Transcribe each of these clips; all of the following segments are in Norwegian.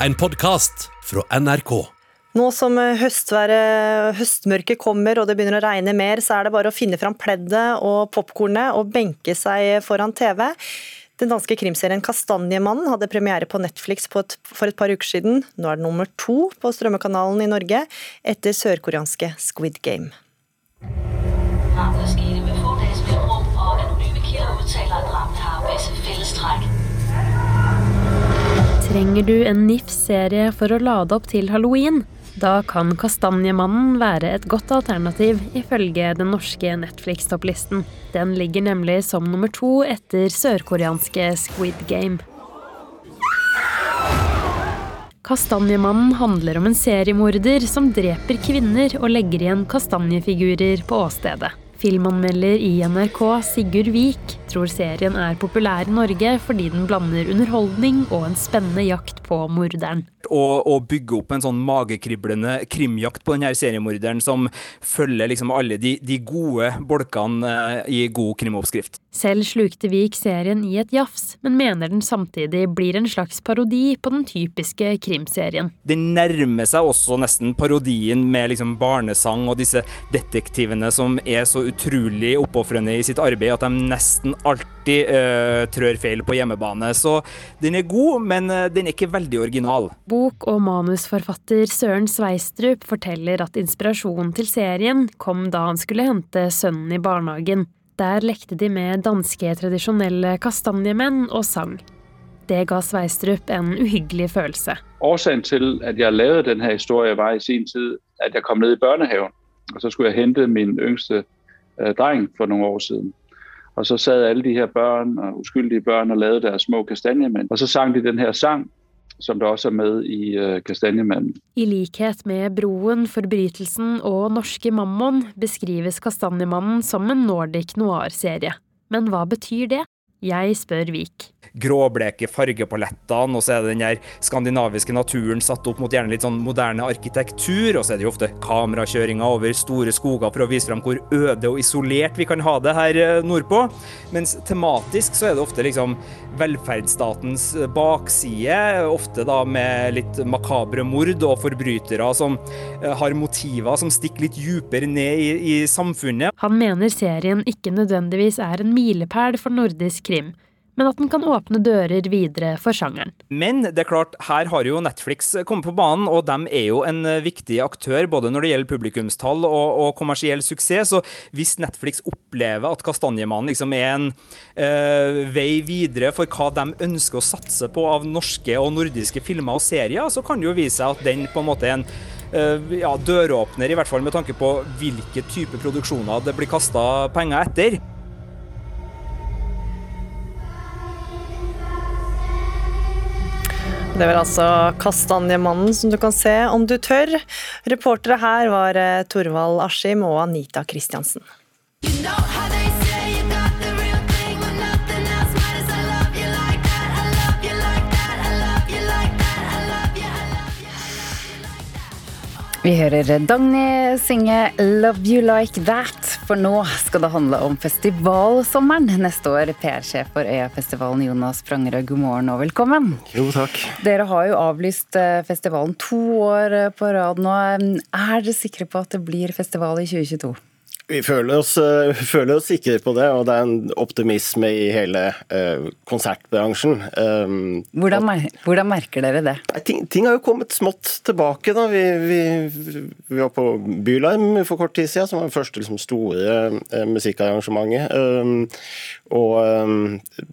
en podkast fra NRK. Nå som høstværet, høstmørket kommer og det begynner å regne mer, så er det bare å finne fram pleddet og popkornet og benke seg foran TV. Den danske krimserien 'Kastanjemannen' hadde premiere på Netflix på et, for et par uker siden. Nå er det nummer to på strømmekanalen i Norge, etter sørkoreanske Squid Game. Drabet Trenger du en NIF-serie for å lade opp til halloween? Da kan Kastanjemannen være et godt alternativ, ifølge den norske Netflix-topplisten. Den ligger nemlig som nummer to etter sørkoreanske Squid Game. Kastanjemannen handler om en seriemorder som dreper kvinner og legger igjen kastanjefigurer på åstedet. Filmanmelder i NRK Sigurd Vik tror serien er populær i Norge fordi den blander underholdning og en spennende jakt på morderen. Og bygge opp en sånn magekriblende krimjakt på denne seriemorderen som følger liksom alle de, de gode bolkene eh, i god krimoppskrift. Selv slukte Vik serien i et jafs, men mener den samtidig blir en slags parodi på den typiske krimserien. Den nærmer seg også nesten parodien med liksom barnesang og disse detektivene som er så utrolig oppofrende i sitt arbeid at de nesten alltid uh, trør feil på hjemmebane. Så den er god, men uh, den er ikke veldig original. Bok- og manusforfatter Søren Sveistrup forteller at inspirasjonen til serien kom da han skulle hente sønnen i barnehagen. Der lekte de med danske tradisjonelle kastanjemenn og sang. Det ga Sveistrup en uhyggelig følelse. Årsagen til at jeg lagde denne historien, var i sin tid at jeg kom ned i børnehaven. Og så skulle jeg hente min yngste uh, dreng for noen år siden. Og så sad alle de her børn og uskyldige børn og lavede deres små kastanjemænd. Og så sang de den her sang, som der også er med i uh, Kastanjemannen. I likhet med Broen, Forbrytelsen og Norske Mammon beskrives Kastanjemannen som en Nordic noir-serie. Men hva betyr det? Jeg spør Vik. Gråbleke fargepalettene, og så er det den der skandinaviske naturen satt opp mot gjerne litt sånn moderne arkitektur, og så er det jo ofte kamerakjøringer over store skoger for å vise frem hvor øde og isolert vi kan ha det her eh, nordpå. Mens tematisk så er det ofte liksom velferdsstatens bakside, ofte da med litt makabre mord og forbrytere som eh, har motiver som stikker litt dypere ned i, i samfunnet. Han mener serien ikke nødvendigvis er en milepæl for nordisk krim men at den kan åpne dører videre for sjangeren. Men det er klart, her har jo Netflix kommet på banen, og de er jo en viktig aktør både når det gjelder publikumstall og, og kommersiell suksess. Så hvis Netflix opplever at Kastanjemannen liksom er en øh, vei videre for hva de ønsker å satse på av norske og nordiske filmer og serier, så kan det jo vise seg at den på en måte er en øh, ja, døråpner, i hvert fall med tanke på hvilke type produksjoner det blir kasta penger etter. Det var altså Kastanjemannen som du kan se om du tør. Reportere her var eh, Torvald Askim og Anita Kristiansen. Vi hører Dagny synge 'Love You Like That', for nå skal det handle om festivalsommeren neste år. PR-sjef for Øyafestivalen, Jonas Prangerød, god morgen og velkommen. Jo, takk. Dere har jo avlyst eh, festivalen to år på rad nå. Er dere sikre på at det blir festival i 2022? Vi føler oss, uh, føler oss, sikre på det, og det er en optimisme i hele uh, konsertbransjen. Um, hvordan, hvordan, merker dere det? Ting, ting, har jo kommet smått tilbake. da. Vi, vi, vi var på Bylarm for kort tid siden, som var det første liksom, store musikkarrangementet. Og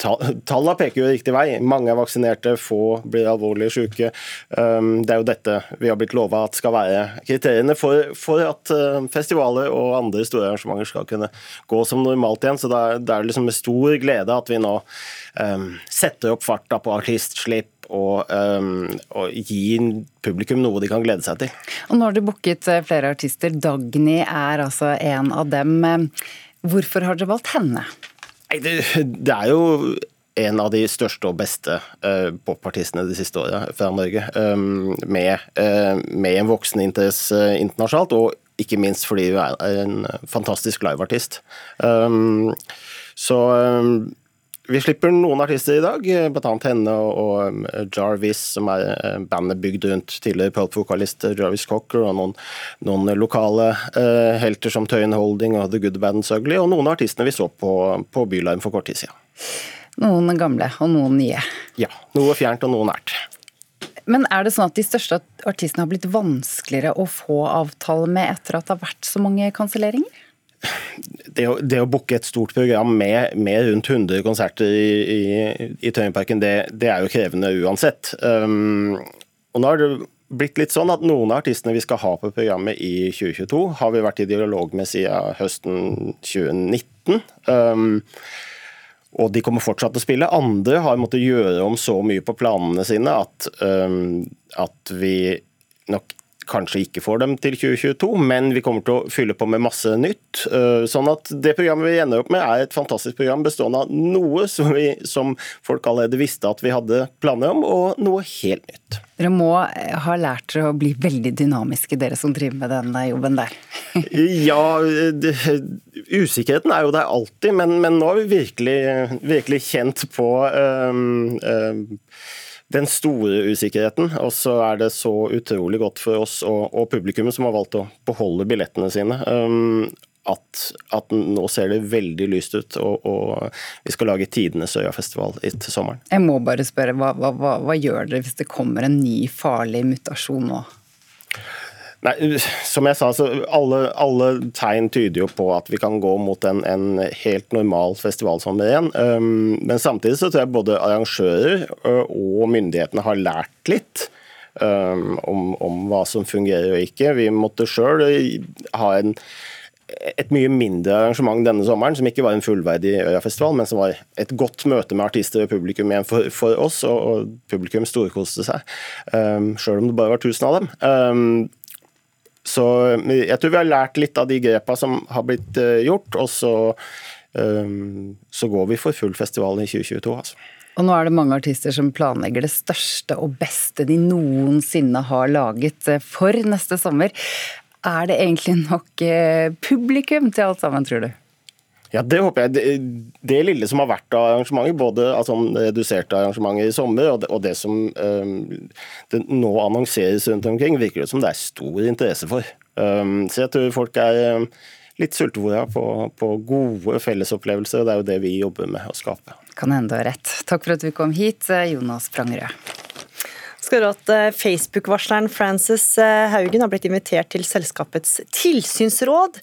Tallene peker jo riktig vei. Mange er vaksinerte, få blir alvorlig syke. Det er jo dette vi har blitt lova at skal være kriteriene for, for at festivaler og andre store arrangementer skal kunne gå som normalt igjen. Så det er, det er liksom med stor glede at vi nå um, setter opp farta på artistslipp. Og, um, og, gi publikum noe de kan glede seg til. Og Nå har du booket uh, flere artister. Dagny er altså en av dem. Hvorfor har dere valgt henne? Det, det er jo en av de største og beste uh, popartistene de siste åra fra Norge. Um, med, uh, med, en voksende interesse internasjonalt, og ikke minst fordi hun er en fantastisk liveartist. Um, så um, vi slipper noen artister i dag, bl.a. henne og, Jarvis, som er bandet bygd rundt tidligere Pulp-vokalist Jarvis Cocker, og noen, noen lokale uh, helter som Tøyen Holding og The Good Band's and Ugly, og noen av artistene vi så på, på Bylarm for kort tid siden. Noen gamle og noen nye. Ja. Noe fjernt og noe nært. Men er det sånn at de største artistene har blitt vanskeligere å få avtale med etter at det har vært så mange kanselleringer? det å, det å booke et stort program med, med, rundt 100 konserter i, i, i Tøyenparken, det, det, er jo krevende uansett. Um, og nå har det blitt litt sånn at Noen av artistene vi skal ha på programmet i 2022, har vi vært i dialog med siden høsten 2019. Um, og de kommer fortsatt til å spille. Andre har måttet gjøre om så mye på planene sine at, um, at vi nok kanskje ikke får dem til 2022, men vi kommer til å fylle på med masse nytt. Eh, sånn at det programmet vi ender opp med er et fantastisk program bestående av noe som, vi, som folk allerede visste at vi hadde planer om, og noe helt nytt. Dere må ha lært dere å bli veldig dynamiske, dere som driver med den jobben der. ja, det, usikkerheten er jo der alltid, men, men nå har vi virkelig, virkelig kjent på um, um, den store usikkerheten. Og så er det så utrolig godt for oss og, og publikummet som har valgt å beholde billettene sine. Um, at, at, nå ser det veldig lyst ut, og, og vi skal lage tidenes Øyafestival til sommeren. Jeg må bare spørre, hva, hva, hva gjør dere hvis det kommer en ny farlig mutasjon nå? Nei, som jeg sa, så alle, alle, tegn tyder jo på at vi kan gå mot en, en helt normal festivalsommer igjen. Um, men samtidig så tror jeg både arrangører og myndighetene har lært litt. Um, om, om, hva som fungerer og ikke. Vi måtte sjøl ha en, et mye mindre arrangement denne sommeren, som ikke var en fullverdig Øyafestival, men som var et godt møte med artister og publikum igjen for, for oss, og, og publikum storkoste seg. Um, sjøl om det bare var 1000 av dem. Um, så jeg tror vi har lært litt av de grepa som har blitt eh, gjort, og så, um, så går vi for full festival i 2022. altså. Og nå er det mange artister som planlegger det største og beste de noensinne har laget eh, for neste sommer. Er det egentlig nok publikum til alt sammen, tror du? Ja, Det håper jeg. Det, det, lille som har vært av arrangementer, både altså, reduserte arrangementer i sommer og det, og det som um, det nå annonseres rundt omkring, virker det som det er stor interesse for. Um, så jeg tror folk er um, litt sultefòra på, på gode fellesopplevelser, og det er jo det vi jobber med å skape. Kan hende du har rett. Takk for at du kom hit, Jonas Prangerød skal du at eh, Facebook-varsleren Frances eh, Haugen har blitt invitert til selskapets tilsynsråd.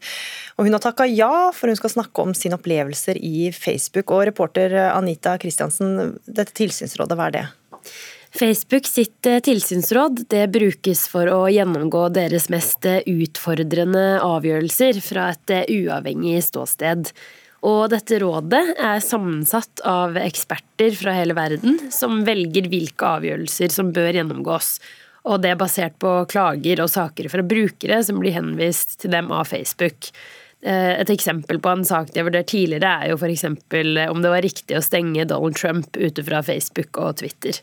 Og hun har takka ja, for hun skal snakke om sine opplevelser i Facebook. Og reporter eh, Anita Kristiansen, dette tilsynsrådet, hva er det? Facebook sitt tilsynsråd det brukes for å gjennomgå deres mest utfordrende avgjørelser fra et uavhengig ståsted. Og dette rådet er sammensatt av eksperter fra hele verden som velger hvilke avgjørelser som bør gjennomgås. Og det er basert på klager og saker fra brukere som blir henvist til dem av Facebook. Eh, et eksempel på en sak de har vurdert tidligere, er jo f.eks. om det var riktig å stenge Donald Trump ute fra Facebook og Twitter.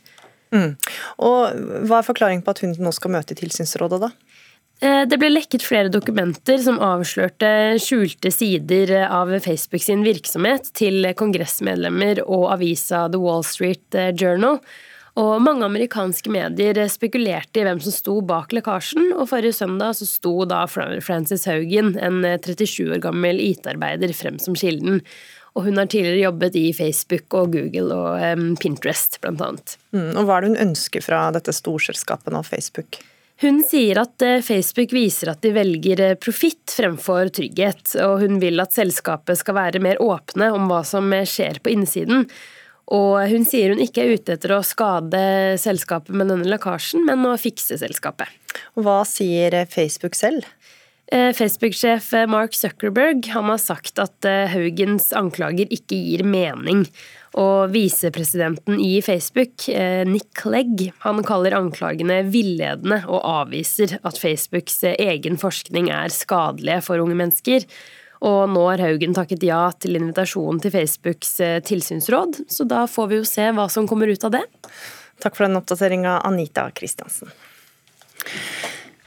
Mm. Og Hva er forklaringen på at hun nå skal møte i tilsynsrådet, da? Eh, det ble lekket flere dokumenter som avslørte skjulte sider av Facebook sin virksomhet til kongressmedlemmer og avisa The Wall Street eh, Journal. Og mange amerikanske medier spekulerte i hvem som sto bak lekkasjen, og forrige søndag så sto da Frances Haugen, en 37 år gammel IT-arbeider, frem som kilden. Og hun har tidligere jobbet i Facebook og Google og Pinterest, blant annet. Mm, og hva er det hun ønsker fra dette storselskapet nå, Facebook? Hun sier at eh, Facebook viser at de velger eh, profitt fremfor trygghet, og hun vil at selskapet skal være mer åpne om hva som eh, skjer på innsiden. Og hun sier hun ikke er ute etter å skade selskapet med denne lekkasjen, men å fikse selskapet. Hva sier Facebook selv? Facebook-sjef Mark Zuckerberg har sagt at Haugens anklager ikke gir mening. Og visepresidenten i Facebook, eh, Nick Clegg, han kaller anklagene villedende og avviser at Facebooks eh, egen forskning er skadelige for unge mennesker. Og nå har Haugen takket ja til invitasjonen til Facebooks eh, tilsynsråd, så da får vi jo se hva som kommer ut av det. Takk for den oppdateringa, Anita Kristiansen.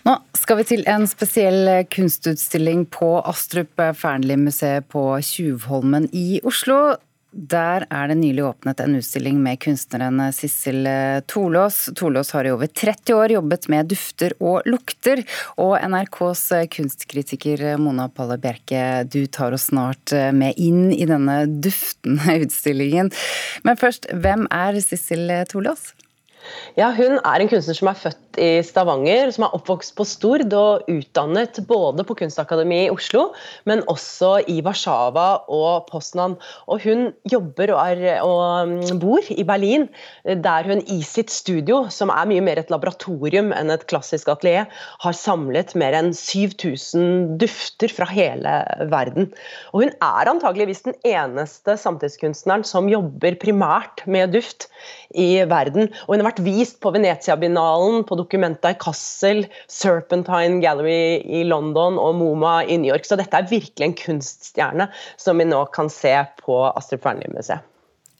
Nå skal vi til en spesiell kunstutstilling på Astrup Fearnley-museet på Tjuvholmen i Oslo. Der er det nylig åpnet en utstilling med kunstneren Sissel Tolås. Tolås har i over 30 år jobbet med dufter og lukter. Og NRKs kunstkritiker Mona Palle Bjerke, du tar oss snart med inn i denne duftende utstillingen. Men først, hvem er Sissel Tolås? Ja, Hun er en kunstner som er født i Stavanger, som er oppvokst på Stord og utdannet både på Kunstakademiet i Oslo, men også i Warszawa og Poznan. Og Hun jobber og, er, og, bor i Berlin, der hun i sitt studio, som er mye mer et laboratorium enn et klassisk atelier, har samlet mer enn 7000 dufter fra hele verden. Og Hun er antageligvis den eneste samtidskunstneren som jobber primært med duft i verden. Og hun har vært vist på Venezia-binalen, på Documenta i Kassel, Serpentine Gallery i London og MoMA i New York. Så dette er virkelig en kunststjerne som vi nå kan se på Astrid Fearnley-museet.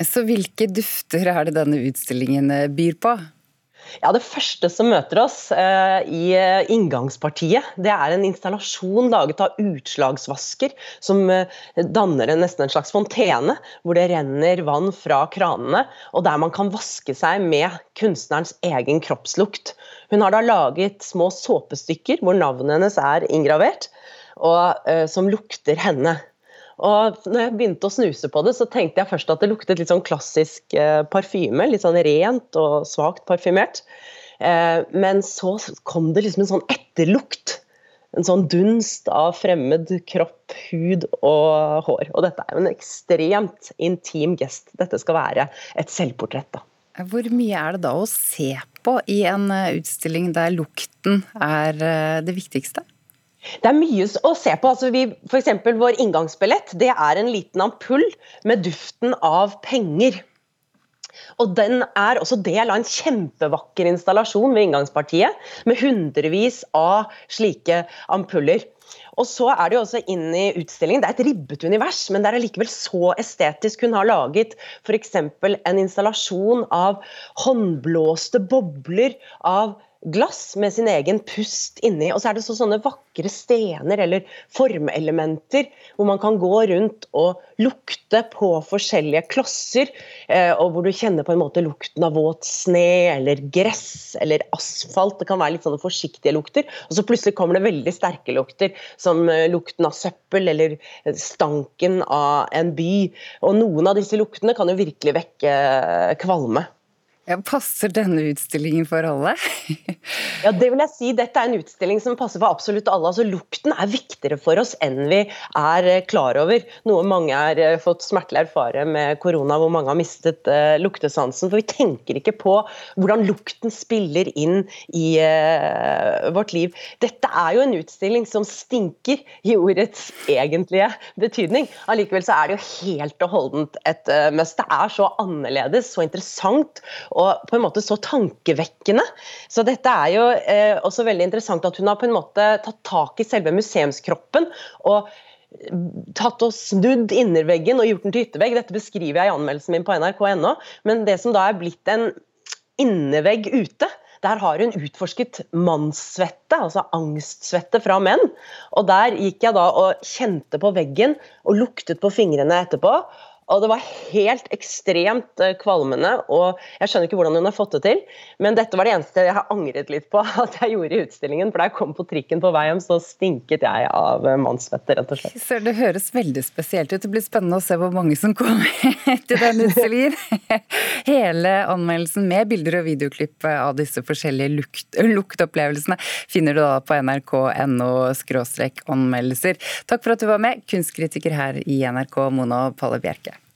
Så hvilke dufter er det denne utstillingen byr på? Ja, Det første som møter oss eh, i eh, inngangspartiet, det er en installasjon laget av utslagsvasker som eh, danner en, nesten en slags fontene, hvor det renner vann fra kranene, og der man kan vaske seg med kunstnerens egen kroppslukt. Hun har da laget små såpestykker hvor navnet hennes er inngravert, og eh, som lukter henne. Og når jeg begynte å snuse på det, så tenkte jeg først at det luktet litt sånn klassisk eh, parfyme. Litt sånn rent og svakt parfymert. Eh, men så kom det liksom en sånn etterlukt. En sånn dunst av fremmed kropp, hud og hår. Og dette er jo en ekstremt intim gest. Dette skal være et selvportrett, da. Hvor mye er det da å se på i en eh, utstilling der lukten er det viktigste? Det er mye å se på. Altså vi, for eksempel, vår inngangsbillett det er en liten ampull med duften av penger. Og Den er også del av en kjempevakker installasjon ved inngangspartiet, med hundrevis av slike ampuller. Og så er det jo også inn i utstillingen. Det er et ribbet univers, men det er allikevel så estetisk. Hun har laget f.eks. en installasjon av håndblåste bobler av glass med sin egen pust inni. Og så er det så sånne vakre stener eller formelementer hvor man kan gå rundt og lukte på forskjellige klosser. Eh, og hvor du kjenner på en måte lukten av våt sne eller gress eller asfalt. Det kan være litt sånne forsiktige lukter. Og så plutselig kommer det veldig sterke lukter, som eh, lukten av søppel eller stanken av en by. Og noen av disse luktene kan jo virkelig vekke eh, kvalme. Passer denne utstillingen for alle? ja, det vil jeg si. Dette er en utstilling som passer for absolutt alle. Altså, lukten er viktigere for oss enn vi er eh, klar over. Noe mange har eh, fått smertelig erfare med korona, hvor mange har mistet uh, luktesansen. For vi tenker ikke på hvordan lukten spiller inn i uh, vårt liv. Dette er jo en utstilling som stinker i ordets egentlige betydning. Allikevel så er det jo helt og holdent et uh, must. Det er så annerledes, så interessant og på en måte så tankevekkende. Så dette er jo eh, også veldig interessant at hun har på en måte tatt tak i selve museumskroppen. og tatt og snudd innerveggen og gjort den til yttervegg. Dette beskriver jeg i anmeldelsen min på nrk.no. Men det som da er blitt en innervegg ute, der har hun utforsket mannssvette, altså angstsvette fra menn. Og der gikk jeg da og kjente på veggen og luktet på fingrene etterpå. Og det var helt ekstremt eh, kvalmende, og jeg skjønner ikke hvordan hun har fått det til. Men dette var det eneste jeg har angret litt på at jeg gjorde i utstillingen. For da jeg kom på trikken på vei hjem, så stinket jeg av eh, rett og slett. Så det høres veldig spesielt ut. Det blir spennende å se hvor mange som kommer til den utstillingen. Hele anmeldelsen med bilder og videoklipp av disse forskjellige lukt, luktopplevelsene finner du da på nrk.no anmeldelser. Takk for at du var med, kunstkritiker her i NRK, Mona Palle Bjerke.